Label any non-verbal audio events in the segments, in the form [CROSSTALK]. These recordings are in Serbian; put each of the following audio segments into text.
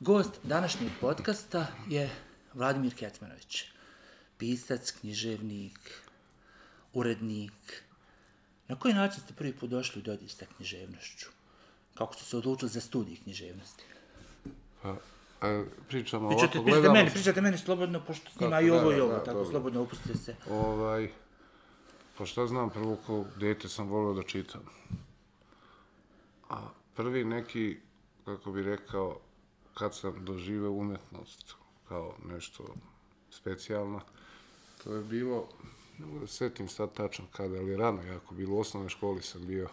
Gost današnjeg podcasta je Vladimir Kecmanović, pisac, književnik, urednik. Na koji način ste prvi put došli u dodir sa književnošću? Kako ste se odlučili za studij književnosti? Pa, pričamo Pričate, ovako, pričate gledamo... meni, pričate meni slobodno, pošto snima i ovo da, i ovo, da, tako dobro. slobodno opustite se. Ovaj, pa šta znam, prvo kao dete sam volio da čitam. A prvi neki, kako bi rekao, kad sam doživeo umetnost kao nešto specijalno, to je bilo, ne mogu da se setim sad tačno kada, ali rano jako bilo, u osnovnoj školi sam bio,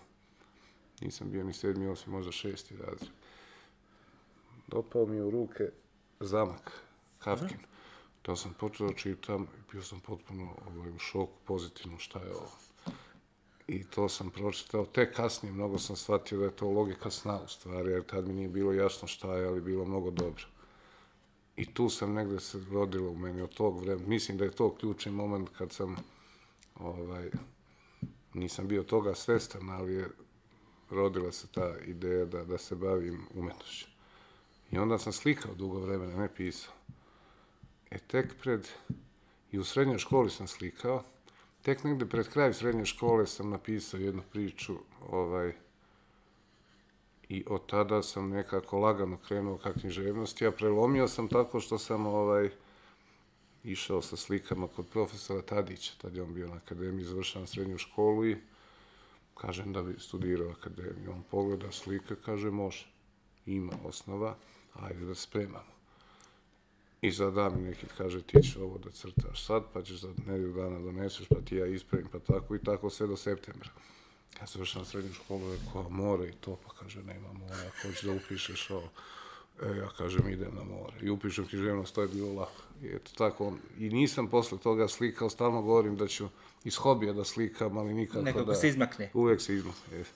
nisam bio ni sedmi, osmi, možda šesti razred. Dopao mi u ruke zamak, Kafkin. To sam počeo da čitam i bio sam potpuno ovaj, u šoku pozitivno šta je ovo. I to sam pročitao, tek kasnije mnogo sam shvatio da je to logika sna u stvari, jer tad mi nije bilo jasno šta je, ali bilo mnogo dobro. I tu sam negde se rodilo u meni od tog vremena. Mislim da je to ključni moment kad sam, ovaj, nisam bio toga svestan, ali je rodila se ta ideja da, da se bavim umetnošću. I onda sam slikao dugo vremena, ne pisao. E, tek pred, i u srednjoj školi sam slikao, tek negde pred kraj srednje škole sam napisao jednu priču, ovaj, i od tada sam nekako lagano krenuo ka književnosti, a prelomio sam tako što sam, ovaj, išao sa slikama kod profesora Tadića, tad je on bio na akademiji, završavam srednju školu i kažem da bi studirao akademiju. On pogleda slike, kaže može, ima osnova, ajde da spremamo. I zada mi neki kaže ti ćeš ovo da crtaš sad, pa ćeš za nedelju dana doneseš, pa ti ja ispravim, pa tako i tako sve do septembra. Ja završam srednju školu, rekao, more i to, pa kaže, nema mora, ako hoćeš da upišeš ovo. E, ja kažem, idem na more. I upišem književnost, to je bilo lako. I eto tako, on, i nisam posle toga slikao, stalno govorim da ću iz hobija da slikam, ali nikako Nekako da... se izmakne. Uvek se izmakne, jes.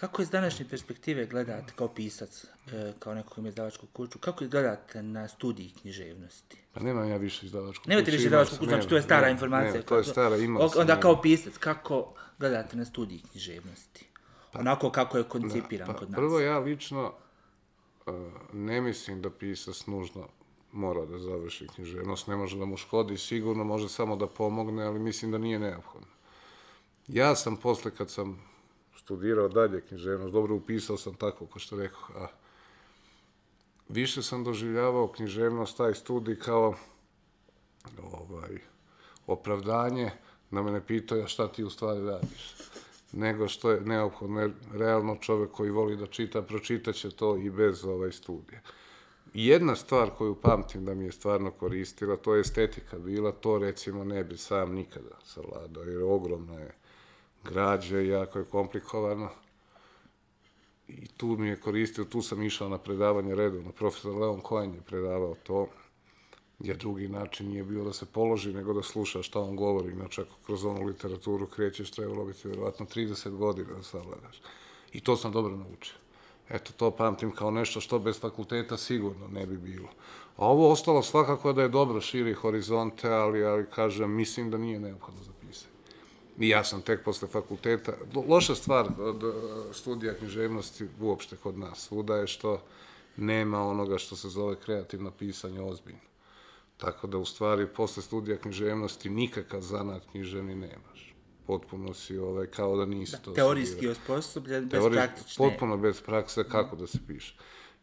Kako iz današnje perspektive gledate kao pisac, e, kao neko ko ima izdavačku kuću, kako gledate na studij književnosti? Pa nemam ja više izdavačku Nemate kuću, više imao izdavačku kuću, znači to je stara nemam, informacija. nemam, to je stara, sam. Onda kao pisac, kako gledate na studij književnosti? Onako kako je koncipiran Pa, kod nas. prvo ja lično uh, ne mislim da pisac nužno mora da završi književnost, ne može da mu škodi, sigurno može samo da pomogne, ali mislim da nije neophodno. Ja sam posle kad sam studirao dalje književnost, dobro upisao sam tako, ko što rekao, a više sam doživljavao književnost, taj studij kao ovaj, opravdanje da me ne pitaju "A šta ti u stvari radiš nego što je neophodno, jer realno čovek koji voli da čita, pročitaće to i bez ovaj studija. Jedna stvar koju pamtim da mi je stvarno koristila, to je estetika bila, to recimo ne bi sam nikada savladao, jer ogromno je građe, jako je komplikovano. I tu mi je koristio, tu sam išao na predavanje redovno, profesor Leon Cohen je predavao to, jer drugi način nije bio da se položi, nego da sluša šta on govori. Inače, ako kroz onu literaturu krećeš, trebalo bi ti verovatno 30 godina da savladaš. I to sam dobro naučio. Eto, to pamtim kao nešto što bez fakulteta sigurno ne bi bilo. A ovo ostalo svakako da je dobro, širi horizonte, ali, ali kažem, mislim da nije neophodno za. I ja sam tek posle fakulteta, lo- loša stvar od e, studija književnosti uopšte kod nas, svuda je što nema onoga što se zove kreativno pisanje ozbiljno. Tako da u stvari posle studija književnosti nikakav zanat književni nemaš. Potpuno si ovaj, kao da nisi to Teorijski osposobljen, bez Teorij- praktične. Potpuno bez prakse kako da se piše.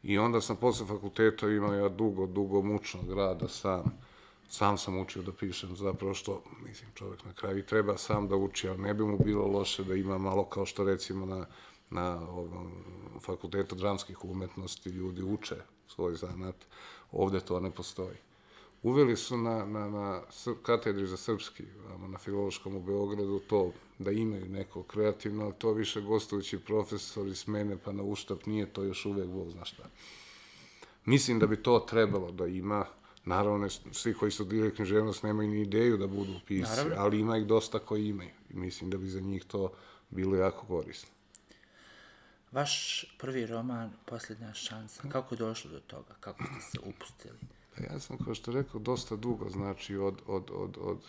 I onda sam posle fakulteta imao ja dugo, dugo mučnog rada sam. Sam sam učio da pišem, zapravo što, mislim, čovjek na kraju treba sam da uči, ali ne bi mu bilo loše da ima malo kao što recimo na, na ovom, fakultetu dramskih umetnosti ljudi uče svoj zanat. Ovde to ne postoji. Uveli su na, na, na katedri za srpski, na filološkom u Beogradu, to da imaju neko kreativno, ali to više gostujući profesori smene pa na uštap nije to još uvek Bog zna šta. Mislim da bi to trebalo da ima, naravno ne, svi koji studiraju književnost nemaju ni ideju da budu pisci, Naravno. ali ima ih dosta koji imaju. I mislim da bi za njih to bilo jako korisno. Vaš prvi roman, Posljednja šansa, kako je došlo do toga? Kako ste se upustili? Pa ja sam, kao što rekao, dosta dugo, znači od, od, od, od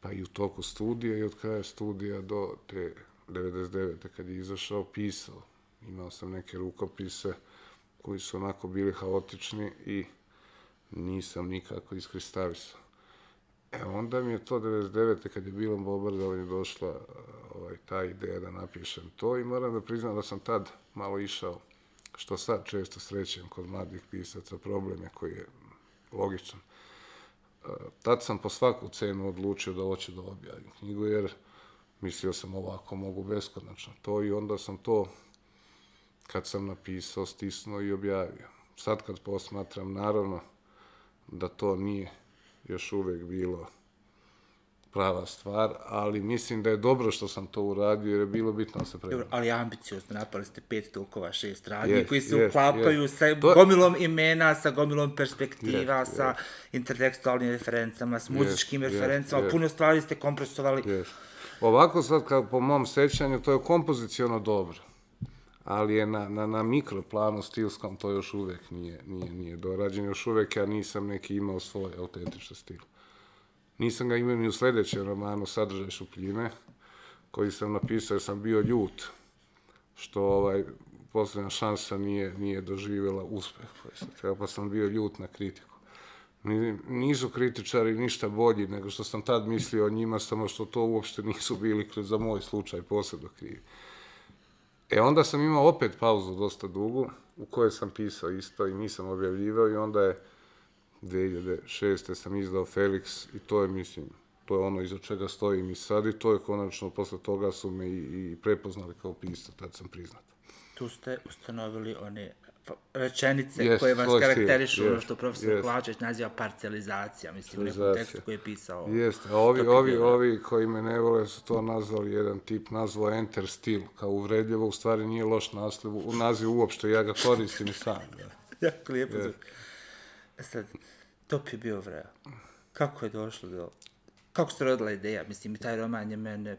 pa i u toku studija i od kraja studija do te 99. kad je izašao, pisao. Imao sam neke rukopise koji su onako bili haotični i nisam nikako iskristavisao. E onda mi je to 99. kad je bilo bombardovanje došla ovaj, ta ideja da napišem to i moram da priznam da sam tad malo išao, što sad često srećem kod mladih pisaca, probleme koji je logičan. E, tad sam po svaku cenu odlučio da hoću da objavim knjigu, jer mislio sam ovako mogu beskonačno to i onda sam to kad sam napisao, stisnuo i objavio. Sad kad posmatram, naravno da to nije još uvek bilo prava stvar, ali mislim da je dobro što sam to uradio jer je bilo bitno da se pregleda. Dobro, ali ambiciozno, napali ste pet tokova, šest radnji, yes, koji se yes, uklapaju yes. sa to... gomilom imena, sa gomilom perspektiva, yes, sa yes. intertekstualnim referencama, s muzičkim yes, referencama, yes, puno stvari ste kompresovali. Yes. Ovako sad, kao po mom sećanju, to je kompoziciono dobro ali je na, na, na mikroplanu stilskom to još uvek nije, nije, nije dorađen. Još uvek ja nisam neki imao svoj autentičan stil. Nisam ga imao ni u sledećem romanu Sadržaj šupljine, koji sam napisao, jer sam bio ljut, što ovaj, poslednja šansa nije, nije doživjela uspeh, pa sam bio ljut na kritiku. Nisu kritičari ništa bolji nego što sam tad mislio o njima, samo što to uopšte nisu bili za moj slučaj posebno krivi. E onda sam imao opet pauzu dosta dugu, u kojoj sam pisao isto i nisam objavljivao i onda je 2006. sam izdao Felix i to je, mislim, to je ono iza čega stojim i sad i to je konačno, posle toga su me i, i prepoznali kao pisa, tad sam priznat. Tu ste ustanovili one rečenice yes, koje vas karakterišu, yes, što profesor yes. Kovačević naziva parcializacija, mislim, u nekom tekstu koji je pisao. Jeste, a ovi, ovi, ovi koji me ne vole su to nazvali, jedan tip nazvao Enter Steel, kao uvredljivo, u stvari nije loš naslov, u naziv uopšte, ja ga koristim i sam. Da. [LAUGHS] jako lijepo. Yes. E sad, to bi bio vreo. Kako je došlo do... Kako se rodila ideja? Mislim, i taj roman je mene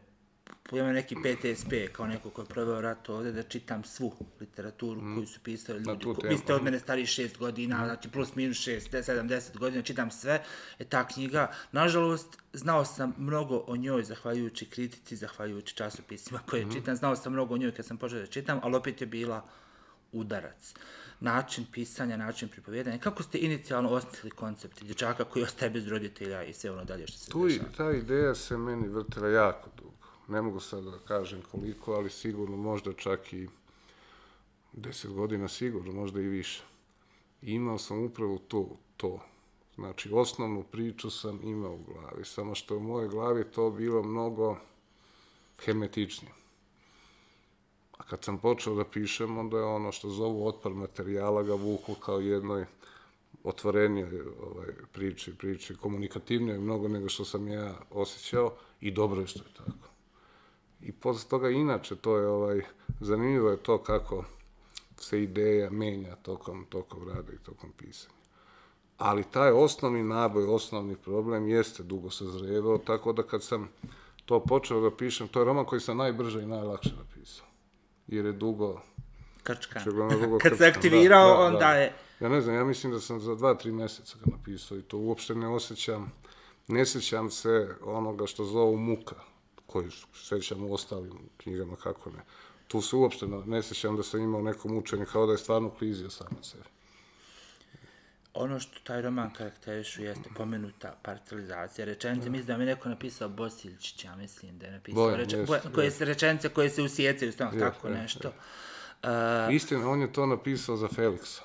imam neki PTSP kao neko ko je proveo rat ovde, da čitam svu literaturu mm. koju su pisali ljudi. Ko, vi ste od mene stari šest godina, mm. znači plus minus šest, sedam, deset godina, čitam sve. E ta knjiga, nažalost, znao sam mnogo o njoj, zahvaljujući kritici, zahvaljujući časopisima koje mm. čitam, znao sam mnogo o njoj kad sam počeo da čitam, ali opet je bila udarac. Način pisanja, način pripovjedanja. Kako ste inicijalno osmislili koncept dječaka koji ostaje bez roditelja i sve ono dalje što se tu dešava? Tu ta ideja se meni vrtila jako dugo ne mogu sad da kažem koliko, ali sigurno možda čak i 10 godina sigurno, možda i više. I imao sam upravo to, to. Znači, osnovnu priču sam imao u glavi, samo što u moje glavi to bilo mnogo hermetičnije. A kad sam počeo da pišem, onda je ono što zovu otpar materijala ga vuku kao jednoj otvorenije ovaj, priči, priči, komunikativnije mnogo nego što sam ja osjećao i dobro je što je tako. I posle toga inače, to je ovaj, zanimljivo je to kako se ideja menja tokom, tokom rada i tokom pisanja. Ali taj osnovni naboj, osnovni problem jeste dugo sazrevao, tako da kad sam to počeo da pišem, to je roman koji sam najbrže i najlakše napisao. Jer je dugo... Krčkan. Dugo [LAUGHS] kad krčkan. se aktivirao, da, da, onda da. je... Ja ne znam, ja mislim da sam za dva, tri meseca ga napisao i to uopšte ne osjećam, ne sećam se onoga što zovu muka koji sećam u ostalim knjigama, kako ne. Tu se uopšte ne sećam da sam imao neko mučenje, kao da je stvarno klizio sam na sebi. Ono što taj roman karakterišu jeste pomenuta parcelizacija. Rečenice, mislim da mi neko napisao Bosiljčić, ja mislim da je napisao Bojan, reče, jest, koje jest. rečenice koje se usjecaju, stavno tako jest, nešto. Jest. Uh, Istina, on je to napisao za Feliksa.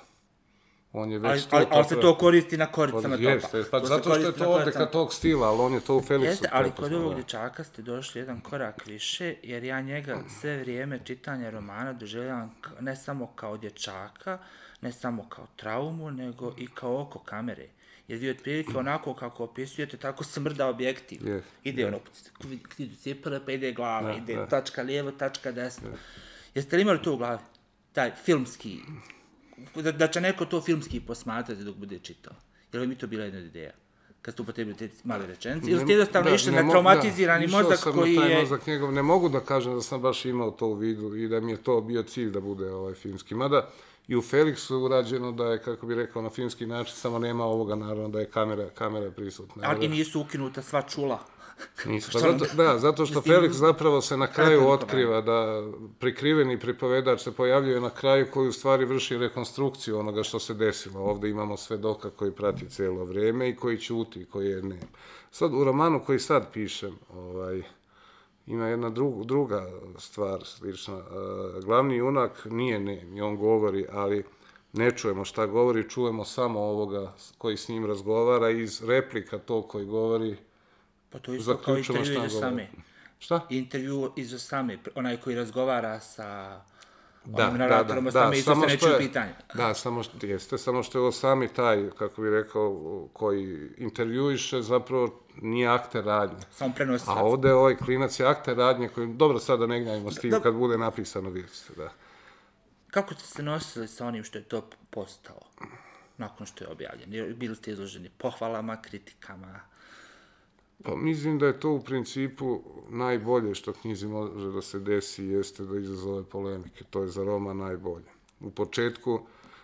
On je već ali, to... Ali, se to koristi na koricama toga. Jeste, pa to zato što je to odeka tog stila, ali on je to u Felixu. Jeste, ali kod ovog dječaka ste došli jedan korak više, jer ja njega sve vrijeme čitanja romana doželjavam ne samo kao dječaka, ne samo kao traumu, nego i kao oko kamere. Jer vi otprilike onako kako opisujete, tako smrda objektiv. Yes, ide yes. ono, idu cipele, pa ide glava, da, ide da. tačka lijevo, tačka desno. Yes. Jeste li imali to u glavi? Taj filmski da, da će neko to filmski posmatrati dok bude čitao. Je li mi to bila jedna ideja? kad ste upotrebili te male rečenice, ili ste jednostavno da, išli na traumatizirani da, mozak sam koji na taj je... mozak njegov, ne mogu da kažem da sam baš imao to u vidu i da mi je to bio cilj da bude ovaj filmski. Mada, I u Felixu urađeno da je, kako bi rekao, na filmski način, samo nema ovoga, naravno, da je kamera, kamera prisutna. Ali i nisu ukinuta sva čula. Nisu. Pa zato, da, zato što Felix zapravo se na kraju otkriva da prikriveni pripovedač se pojavljuje na kraju koji u stvari vrši rekonstrukciju onoga što se desilo. Ovde imamo svedoka koji prati celo vreme i koji ćuti, koji je ne. Sad, u romanu koji sad pišem, ovaj, ima jedna druga, druga stvar slična. Uh, glavni junak nije nem i on govori, ali ne čujemo šta govori, čujemo samo ovoga koji s njim razgovara iz replika to koji govori Pa to je isto kao intervju šta iz govori. Osame. Šta? Intervju iz Osame, onaj koji razgovara sa Da, onim da, da, da, Osame, isto se samo čuju je, pitanja. da, samo što, jeste, samo što je ovo sami taj, kako bi rekao, koji intervjuiše, zapravo nije akter radnje. Samo prenosi. A ovde ovaj klinac je akter radnje koji, dobro, sada ne gnjavimo s tim, Da. kad bude napisano, vidite se, da. Kako ste se nosili sa onim što je to postao? Nakon što je objavljen. Bili ste izloženi pohvalama, kritikama. Pa mislim da je to u principu najbolje što knjizi može da se desi jeste da izazove polemike. To je za Roma najbolje. U početku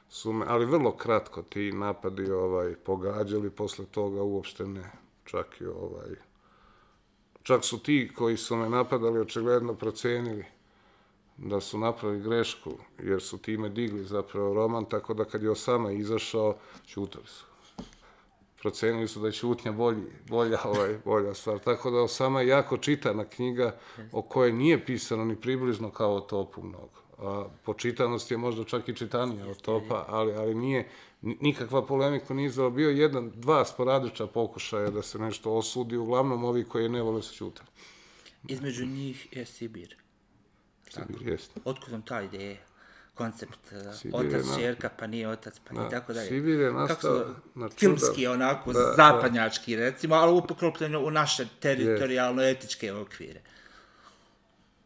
su me, ali vrlo kratko ti napadi ovaj pogađali, posle toga uopšte ne. Čak i ovaj čak su ti koji su me napadali očigledno procenili da su napravili grešku, jer su time digli zapravo roman, tako da kad je Osama izašao, ćutali su procenili su da je ćutnja bolji, bolja, ovaj, bolja stvar. Tako da Osama je jako čitana knjiga o kojoj nije pisano ni približno kao o topu mnogo. A, po čitanosti je možda čak i čitanija od topa, ali, ali nije, ni- nikakva polemika nije izvela. Bio jedan, dva sporadiča pokušaja da se nešto osudi, uglavnom ovi koji ne vole se ćuta. Između njih je Sibir. Sibir jeste. Otkud vam ta ideja? Koncept, Sibir je otac, na- čerka, pa nije otac, pa nije Da, tako dalje. Sibir je nastao na čudan- Filmski, onako, Da, da. zapadnjački, recimo, ali upoklopljeno u naše teritorijalno-etičke okvire.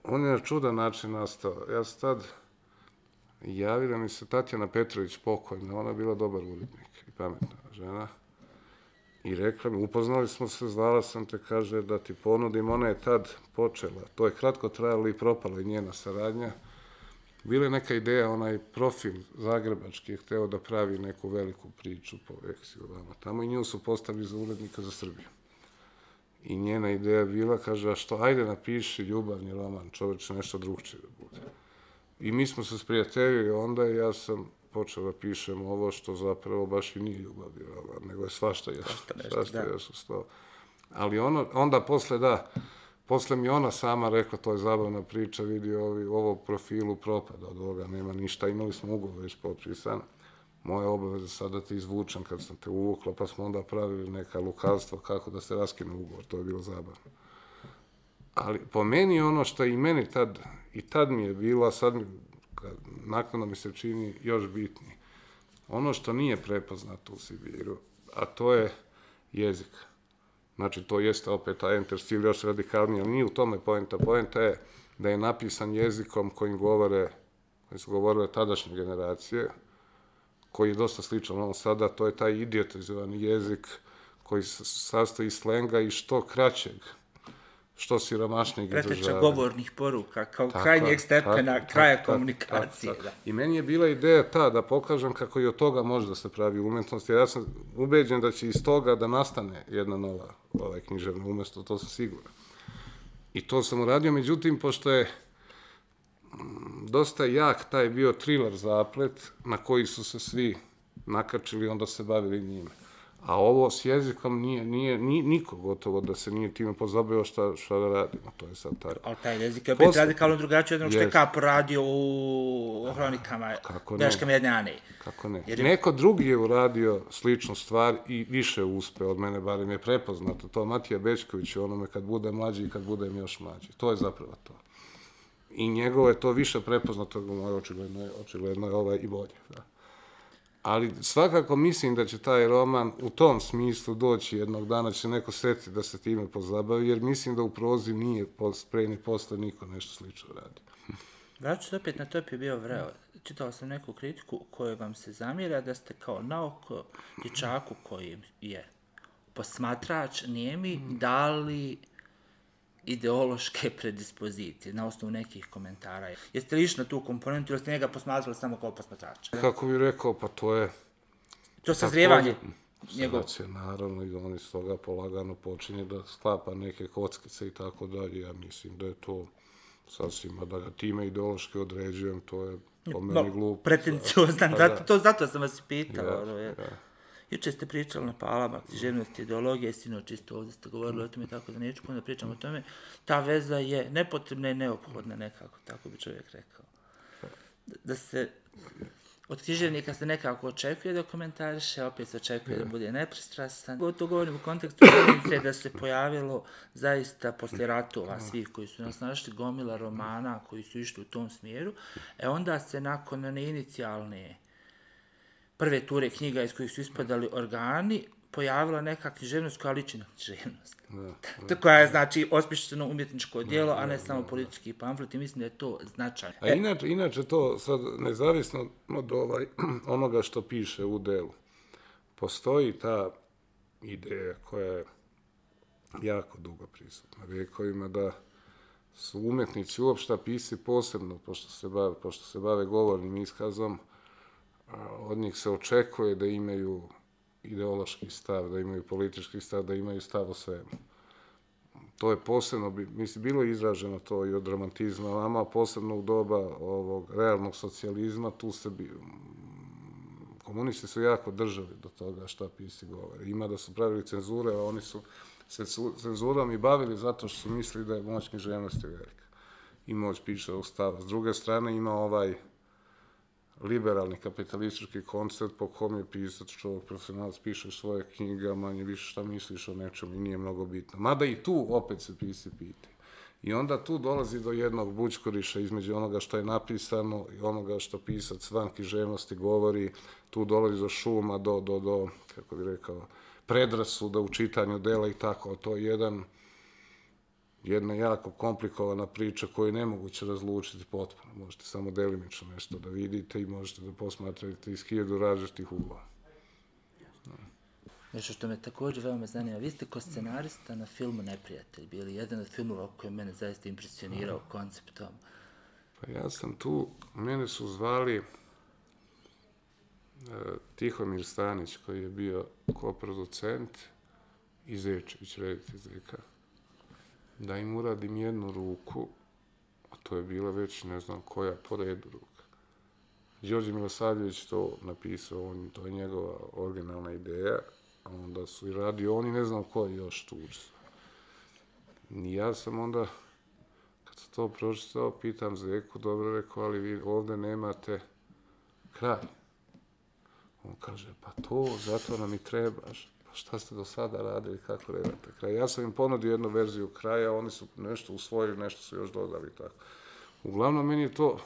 On je na čudan način nastao. Ja sam tad javila mi se Tatjana Petrović pokojna, ona je bila dobar urednik i pametna žena. I rekla mi, upoznali smo se, zvala sam te, kaže, da ti ponudim, ona je tad počela. To je kratko trajalo i propala i njena saradnja. Bila je neka ideja, onaj profil zagrebački je hteo da pravi neku veliku priču po Eksiju vama tamo i nju su postavili za urednika za Srbiju. I njena ideja bila, kaže, a što, ajde napiši ljubavni roman, čoveče, nešto drugčije da bude. I mi smo se sprijateljili onda ja sam počeo da pišem ovo što zapravo baš i nije ljubavni roman, nego je svašta još, nešto, svašta da. još to. Ali ono, onda posle da, posle mi ona sama rekla, to je zabavna priča, vidi ovi, ovo profilu propada od ovoga, nema ništa, imali smo ugovor već potpisan. Moja obaveza sad da te izvučem kad sam te uvukla, pa smo onda pravili neka lukavstva kako da se raskine ugovor, to je bilo zabavno. Ali po meni ono što i meni tad, i tad mi je bilo, sad mi, naknadno mi se čini još bitnije, ono što nije prepoznato u Sibiru, a to je jezik. Znači, to jeste opet taj enter stil još radikalniji, ali nije u tome poenta. Poenta je da je napisan jezikom kojim govore, koji su govorile tadašnje generacije, koji je dosta sličan ovom sada, to je taj idiotizovani jezik koji sastoji iz slenga i što kraćeg, što siromašnijeg Preteča izražavanja. govornih poruka, kao Tako krajnjeg je, stepena tako, kraja tako, komunikacije. tako, Da. tako. I meni je bila ideja ta da pokažem kako i od toga može da se pravi umetnost, jer ja sam ubeđen da će iz toga da nastane jedna nova ovaj, književna umetnost, to sam siguran. I to sam uradio, međutim, pošto je mm, dosta jak taj bio thriller zaplet na koji su se svi nakačili, onda se bavili njime. A ovo s jezikom nije, nije, ni, niko gotovo da se nije time pozabavio šta, šta da radimo, to je sad taj. Ali taj jezik je opet Posle- radikalno drugačiji od onog što je. Kap radio u hronikama Kako ne? Beška Mjednjane. Kako ne? Jer je- Neko drugi je uradio sličnu stvar i više uspe od mene, barem je prepoznato. To Matija Bečković je onome kad bude mlađi i kad budem još mlađi. To je zapravo to. I njegovo je to više prepoznato, moje očigledno je, očigledno je ovaj i bolje. Da. Ali svakako mislim da će taj roman u tom smislu doći jednog dana, će se neko setiti da se time pozabavi, jer mislim da u prozi nije pos- pre ni posle niko nešto slično radi. Vraću se opet na top je bio vreo. Čitao sam neku kritiku u kojoj vam se zamjera da ste kao naoko dječaku koji je posmatrač nijemi dali ideološke [LAUGHS] predispozicije na osnovu nekih komentara. Jeste li išli na tu komponentu ili ste njega posmatrali samo kao posmatrača? Kako bi rekao, pa to je To sazrijevanje njegov... Sad naravno i on iz toga polagano počinje da sklapa neke kockice i tako dalje. Ja mislim da je to sasvim, a da ga time ideološki određujem, to je po meni glupo. pretenciozan, zato, da. to, zato sam vas pitao. Ja, ja. Juče ste pričali na palama, književnost i ideologija, i sinoć isto ovdje ste govorili o tome, tako da neću puno da pričam o tome. Ta veza je nepotrebna i neophodna nekako, tako bi čovjek rekao. Da- Da se od književnika se nekako očekuje da komentariše, opet se očekuje da bude nepristrasan. To govorim u kontekstu činjenice da se pojavilo zaista poslije ratova svih koji su nas našli gomila romana koji su išli u tom smjeru, e onda se nakon one inicijalne prve ture knjiga iz kojih su ispadali organi, pojavila neka književnost koja liči na književnost. [LAUGHS] To koja je, znači, osmišljeno umjetničko dijelo, a ne samo politički pamflet i mislim da je to značajno. A inače, inače to sad nezavisno od ovaj, [CLEARS THROAT] onoga što piše u delu, postoji ta ideja koja je jako dugo prisutna vjekovima da su umjetnici uopšte pisci posebno, pošto se bave, pošto se bave govornim iskazom, od njih se očekuje da imaju ideološki stav, da imaju politički stav, da imaju stav o svemu. To je posebno, mislim, bilo je izraženo to i od romantizma vama, posebno u doba ovog realnog socijalizma, tu se bi, komunisti su jako držali do toga šta pisci govore. Ima da su pravili cenzure, a oni su se cenzurom i bavili zato što su mislili da je moć književnosti velika. I moć piše u. S druge strane ima ovaj liberalni kapitalistički koncept po kom je pisac, čovjek profesionalac, piše svoje knjige, manje više šta misliš o nečemu i nije mnogo bitno. Mada i tu opet se pisci pitaju. I onda tu dolazi do jednog bučkoriša između onoga što je napisano i onoga što pisac van književnosti govori. Tu dolazi do šuma, do, do, do kako bi rekao, predrasuda u čitanju dela i tako. To je jedan jedna jako komplikovana priča koju je nemoguće razlučiti potpuno. Možete samo delimično nešto da vidite i možete da posmatrate iz hiljadu različitih uglova. Nešto što me također veoma zanima, vi ste ko scenarista na filmu Neprijatelj bili jedan od filmova koji je mene zaista impresionirao konceptom. Pa ja sam tu, mene su zvali e, Tihomir Stanić koji je bio koproducent i Zečević, reditelj Zeka, da im uradim jednu ruku, a to je bila već ne znam koja po redu ruka. Đorđe Milosavljević to napisao, on, to je njegova originalna ideja, a onda su i radio oni, ne znam ko je još tu učestvovao. I ja sam onda, kad sam to pročitao, pitam Zeku, dobro rekao, ali vi ovde nemate kraj. On kaže, pa to, zato nam i trebaš. Šta ste do sada radili, kako nemate kraj? Ja sam im ponudio jednu verziju kraja, oni su nešto usvojili, nešto su još dodali i tako. Uglavnom, meni je to,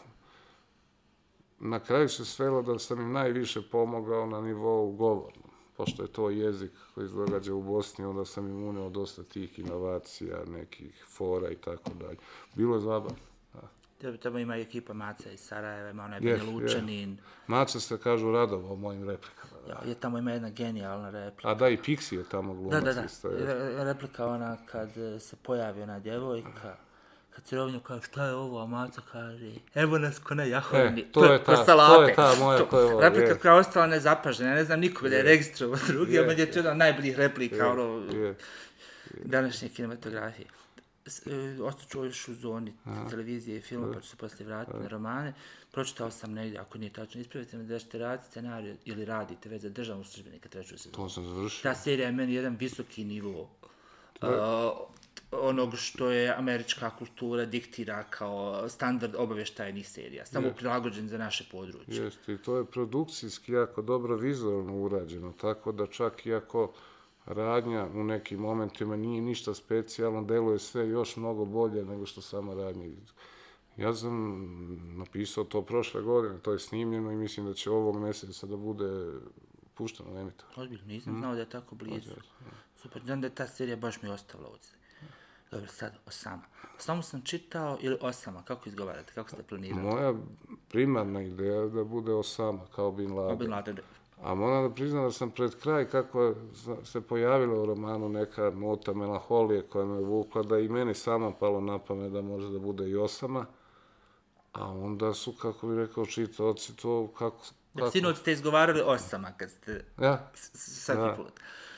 na kraju se svelo da sam im najviše pomogao na nivou govornom. Pošto je to jezik koji se događa u Bosni, onda sam im uneo dosta tih inovacija, nekih fora i tako dalje. Bilo je zabavno. Da. Tamo, ima ekipa Maca iz Sarajeva, ima onaj Je, Banja Lučanin, Maca se kažu radova o mojim replikama. Da. je, tamo ima jedna genijalna replika. A da, i Pixi je tamo Da, glumac da, da. je. Re- Replika ona kad e, se pojavi ona djevojka, kad se rovnju kaže šta je ovo, a Maca kaže evo nas ko na jahovni, E, to je ta- to je ta moja, to je ovo, Replika je. koja je ostala nezapažena, ja ne znam nikog da je registrovao drugi, Je, ali je to jedna od najboljih replika, ono, Je. današnje kinematografije. E, Ostaću još u zoni televizije i filma, pa ću se poslije vratiti na romane. Pročitao sam negdje, ako nije tačno, ispravite me da ćete raditi scenariju ili radite već za državnog službenika treću sezonu. To sam završio. Ta serija je meni jedan visoki nivo uh, onog što je američka kultura diktira kao standard obavještajnih serija, samo prilagođen za naše područje. Jeste, i to je produkcijski jako dobro vizualno urađeno, tako da čak i ako radnja u nekim momentima nije ništa specijalno, deluje sve još mnogo bolje nego što sama radnja. Ja sam napisao to prošle godine, to je snimljeno i mislim da će ovog mjeseca da bude pušteno, emitovano. Ozbiljno, nisam znao da je tako blizu. Super, znam da je ta serija baš mi ostavila uceli. Dobro, sad Osama. Samo sam čitao, ili Osama, kako izgovarate, kako ste planirali? Moja primarna ideja je da bude Osama, kao Bin Laden. Bin Laden. A moram da priznam da sam pred kraj, kako se pojavila u romanu neka nota melanholije koja me vukla, da i meni sama palo na pamet da može da bude i osama. A onda su, kako bi rekao, čitaoci to, kako... kako... Sinoć ste izgovarali osama kad ste... Ja. Svaki Da. put.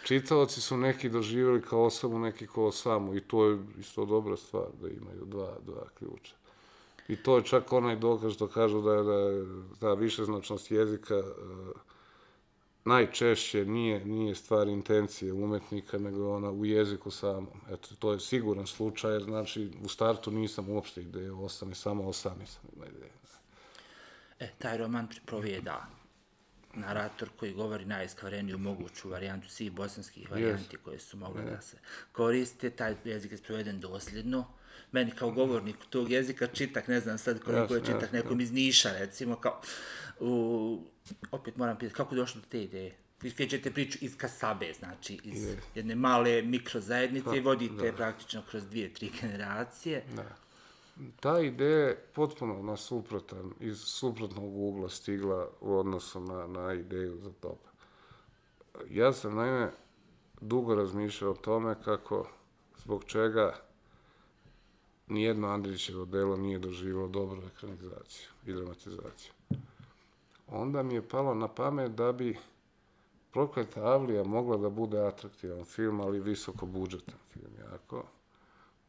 Čitaoci su neki doživjeli kao osamu, neki kao osamu i to je isto dobra stvar da imaju dva, dva ključa. I to je čak onaj dokaz što kažu da je, da je ta višeznačnost jezika e, najčešće nije, nije stvar intencije umetnika, nego ona u jeziku samom. Eto, to je siguran slučaj, jer znači u startu nisam uopšte ideje osami, samo osami sam ima ideje. E, taj roman pripovijeda narator koji govori najiskvareniju moguću varijantu svih bosanskih varijanti koje su mogle da se koriste. Taj jezik je sproveden dosljedno. Meni kao govorniku tog jezika čitak, ne znam sad koliko je Jasno, čitak jasno, nekom iz Niša, recimo, kao, u, opet moram pitati, kako je došlo do te ideje? Vi krećete priču iz Kasabe, znači iz jedne male mikrozajednice i vodite je praktično kroz dvije, tri generacije. Da. Ta ideja je potpuno na suprotan, iz suprotnog ugla stigla u odnosu na, na ideju za top. Ja sam naime dugo razmišljao o tome kako, zbog čega nijedno Andrićevo delo nije doživjelo dobru ekranizaciju i dramatizaciju. Onda mi je palo na pamet da bi Prokleta Avlija mogla da bude atraktivan film, ali visoko budžetan film, jako.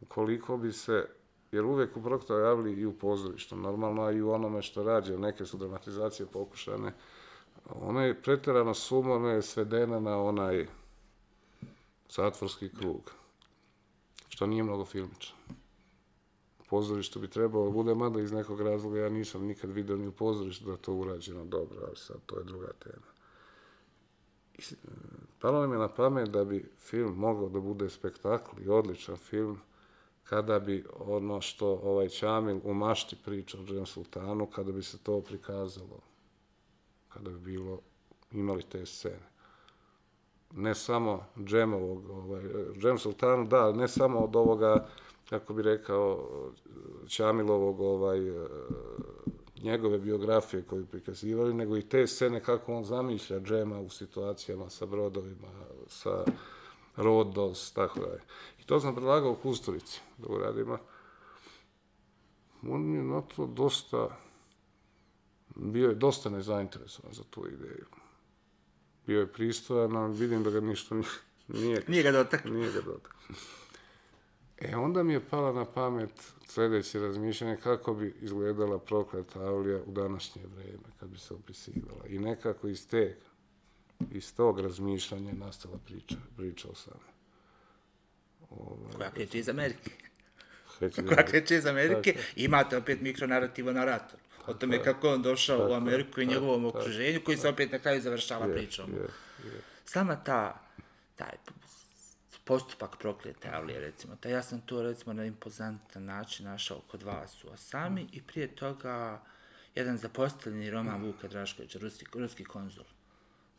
Ukoliko bi se, jer uvijek u Prokletoj Avliji i u pozorištu, normalno, i u onome što rađe, neke su dramatizacije pokušane, ona je pretjerano sumorno je svedena na onaj zatvorski krug, što nije mnogo filmično. Pozorištu bi trebalo da bude, mada iz nekog razloga ja nisam nikad vidio ni u pozorištu da to urađeno dobro, ali sad to je druga tema. S- Palo nam je na pamet da bi film mogao da bude spektakl i odličan film kada bi ono što ovaj Ćamil u mašti priča o Džem Sultanu, kada bi se to prikazalo, kada bi bilo, imali te scene. Ne samo Džemovog, ovaj, Džem Sultanu, da, ne samo od ovoga, kako bi rekao, Ćamilovog, ovaj, njegove biografije koju prikazivali, nego i te scene kako on zamišlja Džema u situacijama sa brodovima, sa Rodos, tako dalje. I to sam predlagao Kusturici da uradimo. On je na to dosta, bio je dosta nezainteresovan za tu ideju. Bio je pristojan, ali vidim da ga ništa nije, nije, Nije ga dotak. nije ga dotak. E, onda mi je pala na pamet sljedeće razmišljanje kako bi izgledala prokleta Avlija u današnje vreme, kad bi se opisivala. I nekako iz te, iz tog razmišljanja je nastala priča, priča o same. Koja kreće iz Amerike. [LAUGHS] Koja kreće iz Amerike. Imate opet mikronarativo narator. O tome kako on došao u Ameriku i njegovom okruženju, koji se opet na kraju završava pričom. je, je. Sama ta, taj postupak proklete Avlije, recimo, taj ja sam to, recimo, na impozantan način našao kod vas u Osami i prije toga jedan zapostavljeni roman Vuka Draškovića, ruski, ruski konzul.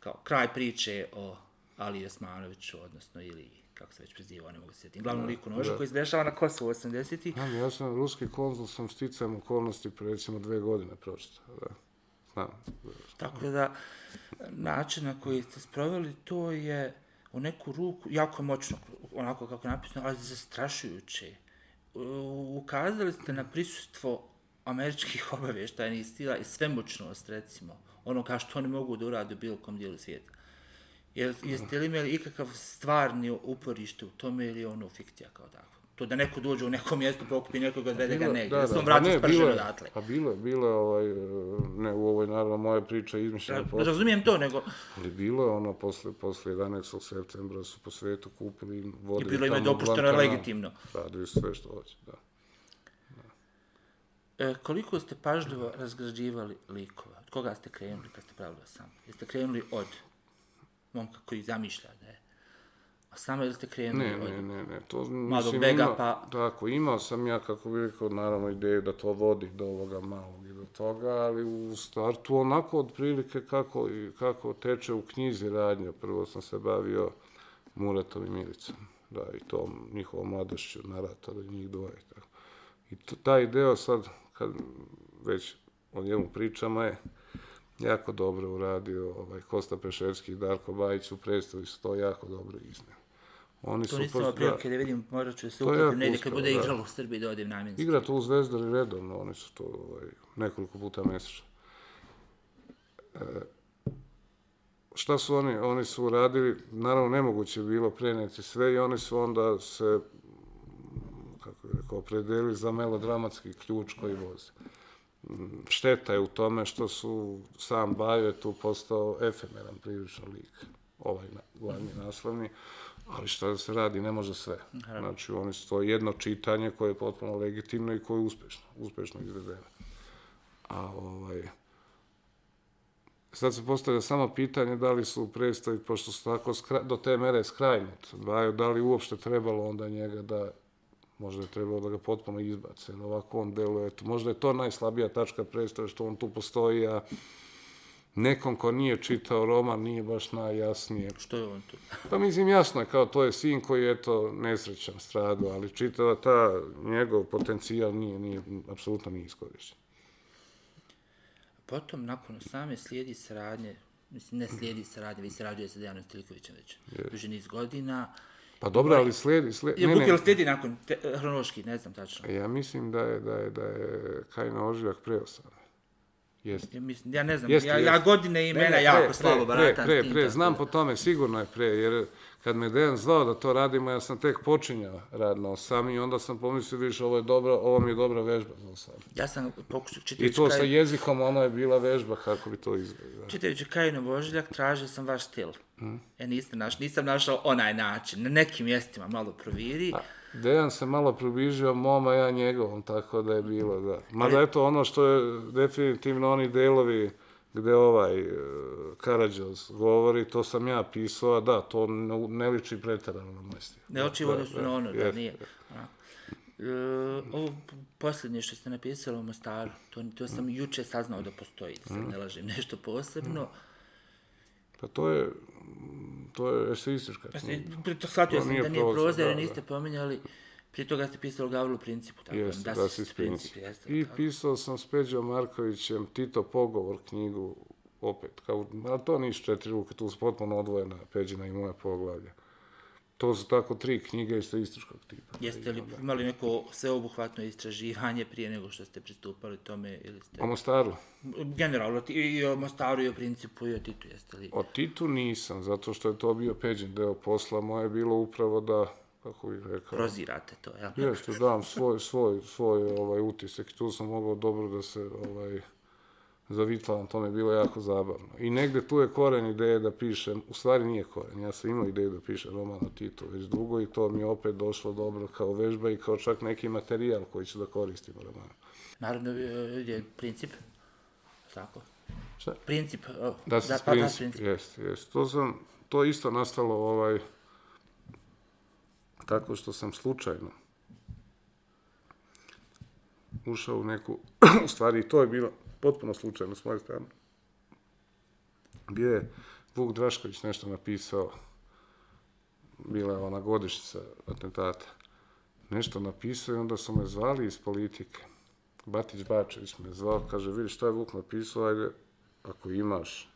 Kao kraj priče o Ali Osmanoviću, odnosno ili kako se već prezivao, ne mogu se sjetiti, glavnom liku noža koji se dešava na Kosovu 80-ih. Znam, ja sam ruski konzul, sam sticajem okolnosti pre recimo dve godine pročitao, da. Znam. Tako da, način na koji ste sproveli to je u neku ruku, jako moćno, onako kako je napisano, ali zastrašujuće. Ukazali ste na prisustvo američkih obavještajnih stila i svemoćnost, recimo, ono kao što oni mogu da urade u bilo kom dijelu svijeta. Jel, jeste li imali ikakav stvarni uporište u tome ili je ono fikcija kao tako? To da neko dođe u neko mjesto, pokupi nekoga, odvede ga negdje, da, da, se on a vrati ne, spržen bilo je- odatle. A bilo je, bilo je ovaj, ne u ovoj naravno moja priča izmišljena Ja, posle, razumijem to, nego ali bilo je ono posle, posle 11. septembra su po svetu kupili i vodili bilo im je dopušteno i legitimno. Radili su sve što hoće, da. E, koliko ste pažljivo razgrađivali likova? Od koga ste krenuli kad ste pravili sam? Jeste krenuli od momka koji zamišlja da je a samo ili ste krenuli Ne, od... ne, ne, ne, to Malog mislim, Bega, ima- pa- Tako, imao sam ja, kako bih rekao, naravno ideju da to vodi do ovoga malog i do toga, ali u startu onako otprilike kako, kako teče u knjizi radnja. Prvo sam se bavio Muretom i Milicom, da, i tom njihovom mladošću, naratora, njih dvoje. Tako. I to, taj deo sad, kad već o njemu pričamo je, jako dobro uradio, ovaj, Kosta Peševski i Darko Bajić u predstavi su to jako dobro iznijeli. Oni To su nisam imao prilike da vidim, morat ću da se To uplatim jako negdje kad bude da. igralo u Srbiji da odim namjenski. Igra tu u Zvezdari redovno, oni su to ovaj, nekoliko puta mjesečno. E, šta su oni, oni su uradili, naravno nemoguće je bilo prenijeti sve i oni su onda se, rekao, opredelili za melodramatski ključ koji vozi. Šteta je u tome što su sam Bajo je tu postao efemeran prilično lik, ovaj glavni naslovni, ali šta da se radi, ne može sve. Znači, oni su to jedno čitanje koje je potpuno legitimno i koje je uspešno, uspešno izvedeno. A ovaj, sad se postavlja samo pitanje da li su predstavi, pošto su tako skra, do te mere skrajnut, da li uopšte trebalo onda njega da možda je trebalo da ga potpuno izbace, jer ovako on deluje, to, možda je to najslabija tačka predstave, što on tu postoji, a nekom ko nije čitao roman nije baš najjasnije. Što je on tu? [LAUGHS] Pa mislim, jasno je, kao to je sin koji je, eto, nesrećan, stradao, ali čitava ta njegov potencijal nije, nije, apsolutno nije iskorišćen. Potom, nakon same slijedi saradnje, mislim, ne slijedi saradnje, vi sarađuje sa Dejanom Stilikovićem već duži niz godina. Pa dobro, ali slijedi, slijedi, Je ne, ne, slijedi nakon, te, hronološki, ne znam tačno. ja mislim da je, da je, da je Kajna Ožiljak preosana. Jeste. Ja, mislim, ja ne znam, Jeste, ja, ja jeste. godine i imena Ne, ne, jako pre, slabo pre, baratam pre, pre, tako znam po tome, sigurno je pre, jer kad me Dejan zvao da to radimo, ja sam tek počinjao rad na osam i onda sam pomislio, vidiš, ovo je dobra, ovo mi je dobra vežba za osam. Ja sam pokušao I čitajući to sa Kaj, jezikom, ono je bila vežba kako bi to izgledalo. čitajući Kajinu Božiljak, tražio sam vaš stil. Mhm. E, nisam, naš, nisam našao onaj način. Na nekim mjestima malo proviri. Dejan se malo približio mom, a ja njegovom, tako da je bilo, da. Mada eto ono što je definitivno oni delovi gde ovaj e, Karadžos govori, to sam ja pisao, a da, to ne, liči pretjerano na moj stil. Ne oči u odnosu na ono, da nije. onako. E, ovo p- posljednje što ste napisali u Mostaru, to, to sam juče saznao da postoji, da Mhm. sad ne lažem nešto posebno. Pa to je, to je eseistička Pa knjiga. shvatio sam da nije proza, jer da, niste pominjali, prije toga ste pisali o Gavrilu principu, tako Jeste, da, da si princip, jeste. I tako. pisao sam s Peđom Markovićem Tito Pogovor knjigu, opet, kao, ali to nisu četiri ruke, tu su potpuno odvojena Peđina i moja poglavlja. To su tako tri knjige eseističkog tipa. Jeste li imali neko sveobuhvatno istraživanje prije nego što ste pristupali tome ili ste... O Mostaru? Generalno, i o Mostaru i o principu i o Titu, jeste li? O Titu nisam, zato što je to bio Peđin deo posla. Moje je bilo upravo da, kako bih rekao, Prozirate to, jel? Jeste, dam svoj, svoj, svoj ovaj, utisak tu sam mogao dobro da se ovaj, zavitlavam, to mi je bilo jako zabavno. I negde tu je koren ideje da pišem, u stvari nije koren, ja sam imao ideju da pišem roman o Titu već dugo i to mi je opet došlo dobro kao vežba i kao čak neki materijal koji ću da koristim u romanu. Naravno, e, je princip, tako? Šta? Princip, Da se pa, princip, jeste, jeste. To sam, to isto nastalo ovaj, tako što sam slučajno ušao u neku, [CLEARS THROAT] u stvari to je bilo potpuno slučajno s moje strane. Bio je Vuk Drašković nešto napisao, bila je ona godišnjica atentata, nešto napisao i onda su me zvali iz politike. Batić Bačević me zvao, kaže, vidi šta je Vuk napisao, ajde, ako imaš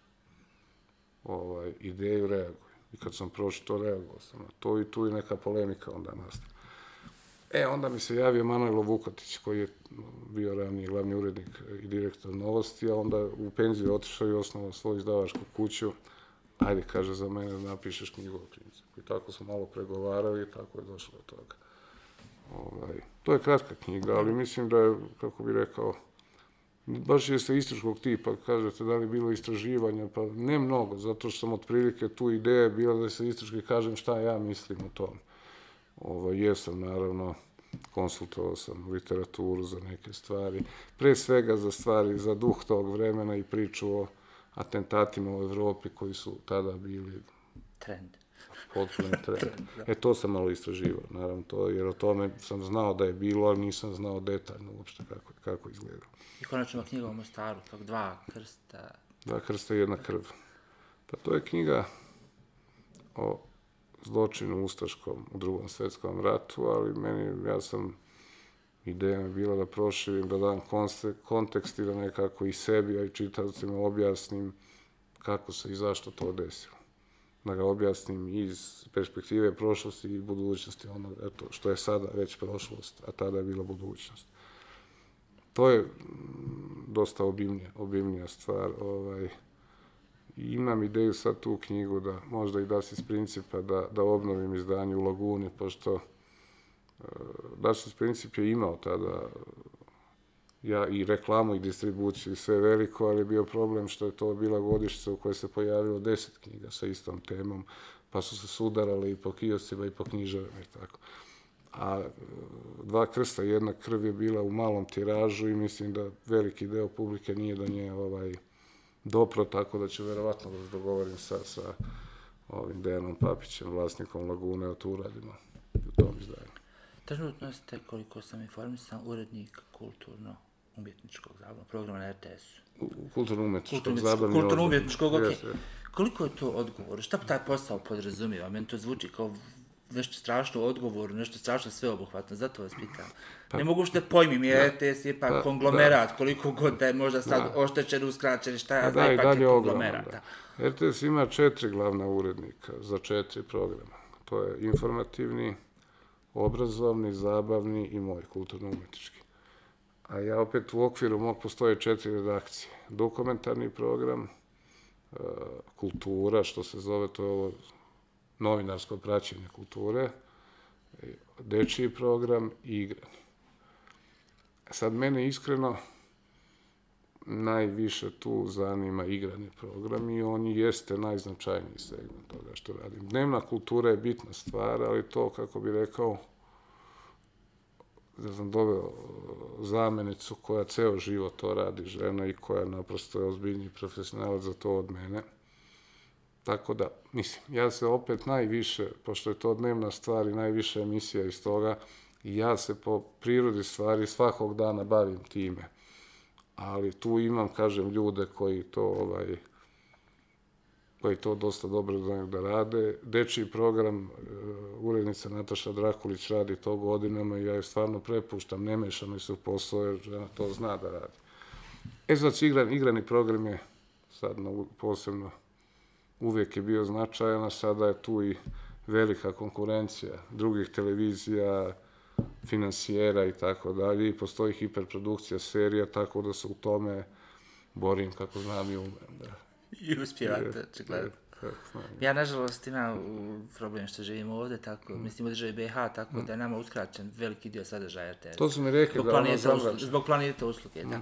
ovaj, ideju, reaguj. I kad sam pročito, reagovao sam na to i tu je neka polemika onda nastala. E, onda mi se javio Manuel Vukotić, koji je bio raniji glavni urednik i direktor novosti, a onda u penziju otišao i osnovao svoju izdavačku kuću. Ajde, kaže, za mene da napišeš knjigu o principu. I tako smo malo pregovarali i tako je došlo do toga. Ovaj, to je kratka knjiga, ali mislim da je, kako bi rekao, baš je istraživačkog tipa, kažete da li bilo istraživanja, pa ne mnogo, zato što sam otprilike tu ideja bila da se istražki kažem šta ja mislim o tom. Ovo, jesam, naravno, konsultovao sam literaturu za neke stvari, pre svega za stvari, za duh tog vremena i priču o atentatima u Evropi koji su tada bili Trend. potpuno [LAUGHS] trend. E, to sam malo istraživao, naravno, to, jer o tome sam znao da je bilo, ali nisam znao detaljno uopšte kako, kako izgleda. I konačno knjiga o Mostaru, tog dva krsta. Dva krsta i jedna krv. Pa to je knjiga o zločinu ustaškom u drugom svjetskom ratu, ali meni, ja sam Ideja mi bila da proširim, da dam kontekst i da nekako i sebi, a i čitavcima objasnim kako se i zašto to desilo. Da ga objasnim iz perspektive prošlosti i budućnosti, ono, eto, što je sada već prošlost, a tada je bila budućnost. To je mm, dosta obimnija, obimnija stvar, ovaj, imam ideju sad tu knjigu da možda i da se iz principa da, da obnovim izdanje u Laguni, pošto Dašis Princip je imao tada ja i reklamu i distribuciju i sve veliko, ali je bio problem što je to bila godištica u kojoj se pojavilo deset knjiga sa istom temom, pa su se sudarale i po kioscima i po knjižarama i tako. A e, dva krsta jedna krv je bila u malom tiražu i mislim da veliki deo publike nije do nje ovaj, dopro, tako da ću verovatno da se dogovorim sa, sa ovim Dejanom Papićem, vlasnikom Lagune, o to uradimo u tom izdanju. Trenutno ste, koliko sam informisan, urednik kulturno-umjetničkog zabavnog programa na RTS-u. Kulturno-umjetničkog zabavnog. Kulturno-umjetničkog, okej. Yes. Koliko je to odgovor? Šta taj posao podrazumijeva? Meni to zvuči kao nešto strašno odgovor, nešto strašno sveobuhvatno, zato vas pitam. ne mogu što pojmim, jer RTS je ipak Pa, konglomerat, koliko god da je možda sad oštećen, uskraćen, šta ja Pa znam, da, i ipak je konglomerat. da. RTS ima četiri glavna urednika za četiri programa. To je informativni, obrazovni, zabavni i moj, kulturno-umetnički. A ja opet u okviru mog postoje četiri redakcije. Dokumentarni program, e, kultura, što se zove, to je ovo novinarsko praćenje kulture, e, dečiji program i igrani. Sad mene iskreno najviše tu zanima igrani program i on jeste najznačajniji segment toga što radim. Dnevna kultura je bitna stvar, ali to, kako bi rekao, da sam doveo zamenicu koja ceo život to radi, žena i koja naprosto je ozbiljni profesionalac za to od mene. Tako da, mislim, ja se opet najviše, pošto je to dnevna stvar i najviše emisija iz toga, ja se po prirodi stvari svakog dana bavim time. Ali tu imam, kažem, ljude koji to, ovaj, koji to dosta dobro znaju da rade. Dečiji program, e, urednica Nataša Drakulić radi to godinama i ja je stvarno prepuštam, ne mešam mi se u posao jer žena to zna da radi. E, znači, igran, igrani program je sad na, posebno uvijek je bio značajan, a sada je tu i velika konkurencija drugih televizija, finansijera i tako dalje i postoji hiperprodukcija serija, tako da se u tome borim kako znam i umem. Da. I uspijevate, očigledno. Ja, nažalost, imam problem što živimo ovdje, tako, Mm. mislim u državi BiH, tako da je nama uskraćen veliki dio sadržaja RTS. To su mi rekli zbog da ono planete, zavraća. usluge, zbog planete usluge, da. Da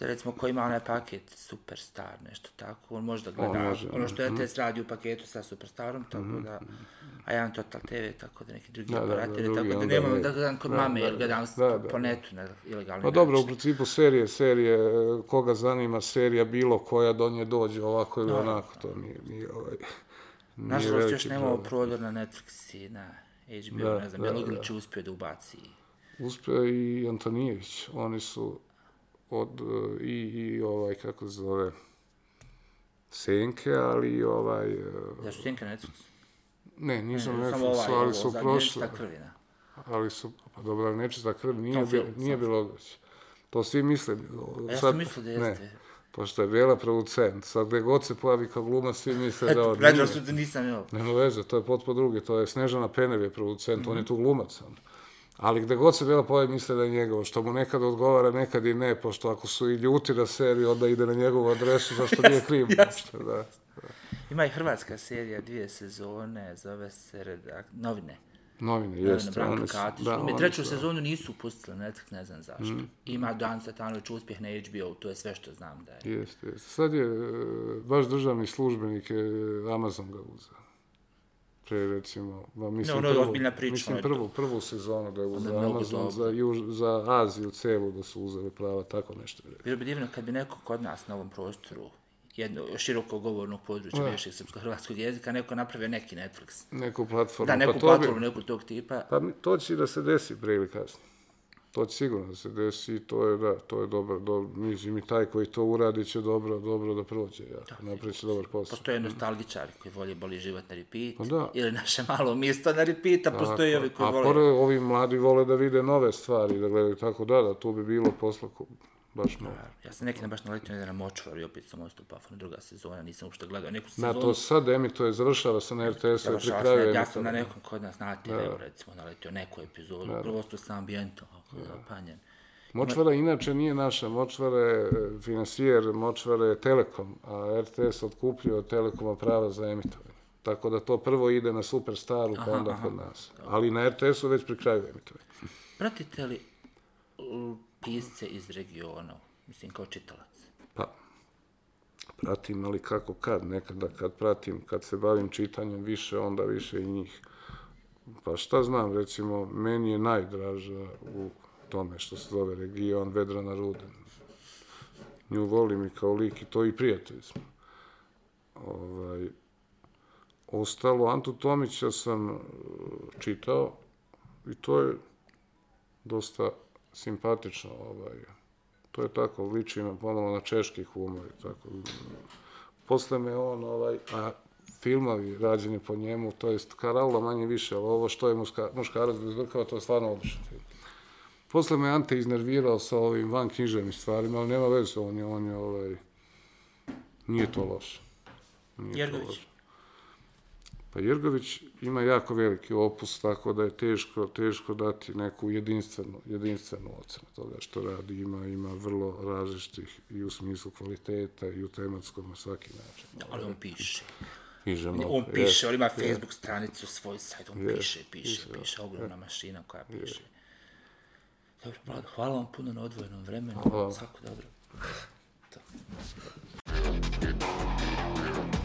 recimo ko ima onaj paket Superstar, nešto tako, on možda gleda može, ono što je RTS radi u paketu sa Superstarom, tako da, a ja imam Total TV, tako da neki drugi Da, da, da, drugi, tako da nemam ne. da gledam kod Da, mame, da, jer gledam da, da, po da. netu na ilegalni Pa dobro, u principu serije, serije, koga zanima serija bilo koja do nje dođe ovako ili onako, to nije, nije ovaj... nije Nažalost, još nemamo prodor na Netflix i na HBO, Da, ne znam, da, Bjelogrlić je uspio da ubaci. Uspeo i Antonijević, oni su od, e, i, i ovaj, kako se zove, Senke, ali i ovaj, e, Da su Senka Netflix? ne, nisam Ne, Netflix, ovaj, ali su nečista krvina. ali su, pa dobro, nečista krv nije, Tom bi, film, nije bilo već. To svi misle. A ja sam mislio da jeste. Ne, pošto je Bela producent, sad gde god se pojavi kao glumac, svi misle da Eto, on gledao nije. su da nisam imao. Nema veze, to je potpuno drugi, to je Snežana Penev je producent, Mhm. on je tu glumac. On. Ali gde god se Bela pojavi misle da je njegovo, što mu nekad odgovara, nekad i ne, pošto ako su i ljuti na seriju, onda ide na njegovu adresu, zašto nije kriv. jasno. Da. Ima i hrvatska serija, dvije sezone, zove se redak... Novine. Novine, Novine jeste. Branka Katić. da, oni treću su- sezonu nisu pustili Netflix, ne znam zašto. Mhm. Ima Dan Satanović uspjeh na HBO, to je sve što znam da je. Jeste, jeste. Sad je, e, baš državni službenik je Amazon ga uzeo. Pre, recimo, ba, mislim, ono je prvu, ozbiljna priča, mislim prvu, prvu sezonu da je mnogo Amazon, dobro. za, Juž, za Aziju celu da su uzeli prava, tako nešto. Bilo bi divno kad bi neko kod nas na ovom prostoru jedno široko govornog područja bivšeg srpsko-hrvatskog jezika, neko napravio neki Netflix. Neku platformu. Da, neku pa to platformu, Bi, neku tog tipa. pa to će da se desi pre ili kasnije. To će sigurno da se desi i to je, da, to je dobro, dobro, mislim i taj koji to uradi će dobro, dobro da prođe, ja, da, napreće dobar posao. Postoje nostalgičari koji vole boli život na repeat, Pa da. ili naše malo mjesto na repeat, a postoje i ovi koji A vole... pored, ovi mladi vole da vide nove stvari, da gledaju tako da, da, tu bi bilo posla baš mnogo. Ja sam neki dan baš naletio negdje na Močvar i opet sam ostao pa druga sezona, nisam uopšte gledao neku Na sezonu. to sad emituje, završava se na RTS-u i pri kraju ja sam na nekom kod nas na TV-u, recimo, naletio neku epizodu, prosto sa ambijentom, ako je zapanjen. Močvara inače nije naša, Močvara je e, finansijer, Močvara je Telekom, a RTS otkupljuje od Telekoma prava za emitovanje. Tako da to prvo ide na Superstaru, pa onda kod nas. Ali na RTS-u već pri kraju emitovanja. Pratite li pisce iz regiona, mislim, kao čitalac? Pa, pratim, ali kako kad, nekada kad pratim, kad se bavim čitanjem više, onda više i njih. Pa šta znam, recimo, meni je najdraža u tome što se zove region Vedrana Ruden. Nju volim i kao lik i to i prijatelji smo. Ovaj, ostalo, Antu Tomića sam e, čitao i to je dosta simpatično. Ovaj, to je tako, liči me pomalo na češki humor tako. Posle me on, ovaj, a filmovi rađeni po njemu, to jest Karaula manje više, ali ovo što je muška, muškarac bez brkava, to je stvarno odličan film. Posle me Ante iznervirao sa ovim van književnim stvarima, ali nema veze, on je, on je, ovaj, nije to loše. Nije to Jergović. loše. Pa Jergović ima jako veliki opus, tako da je teško, teško dati neku jedinstvenu, jedinstvenu ocenu toga što radi. Ima, ima vrlo različitih i u smislu kvaliteta i u tematskom na svaki način. Ali on piše. Piše mnogo, On piše, on ima. Facebook stranicu, svoj sajt, on Je, piše, piše, piše, piše, ogromna mašina koja piše. Dobro, Vlado, hvala vam puno na odvojenom vremenu, Hvala. svako dobro. To. [LAUGHS]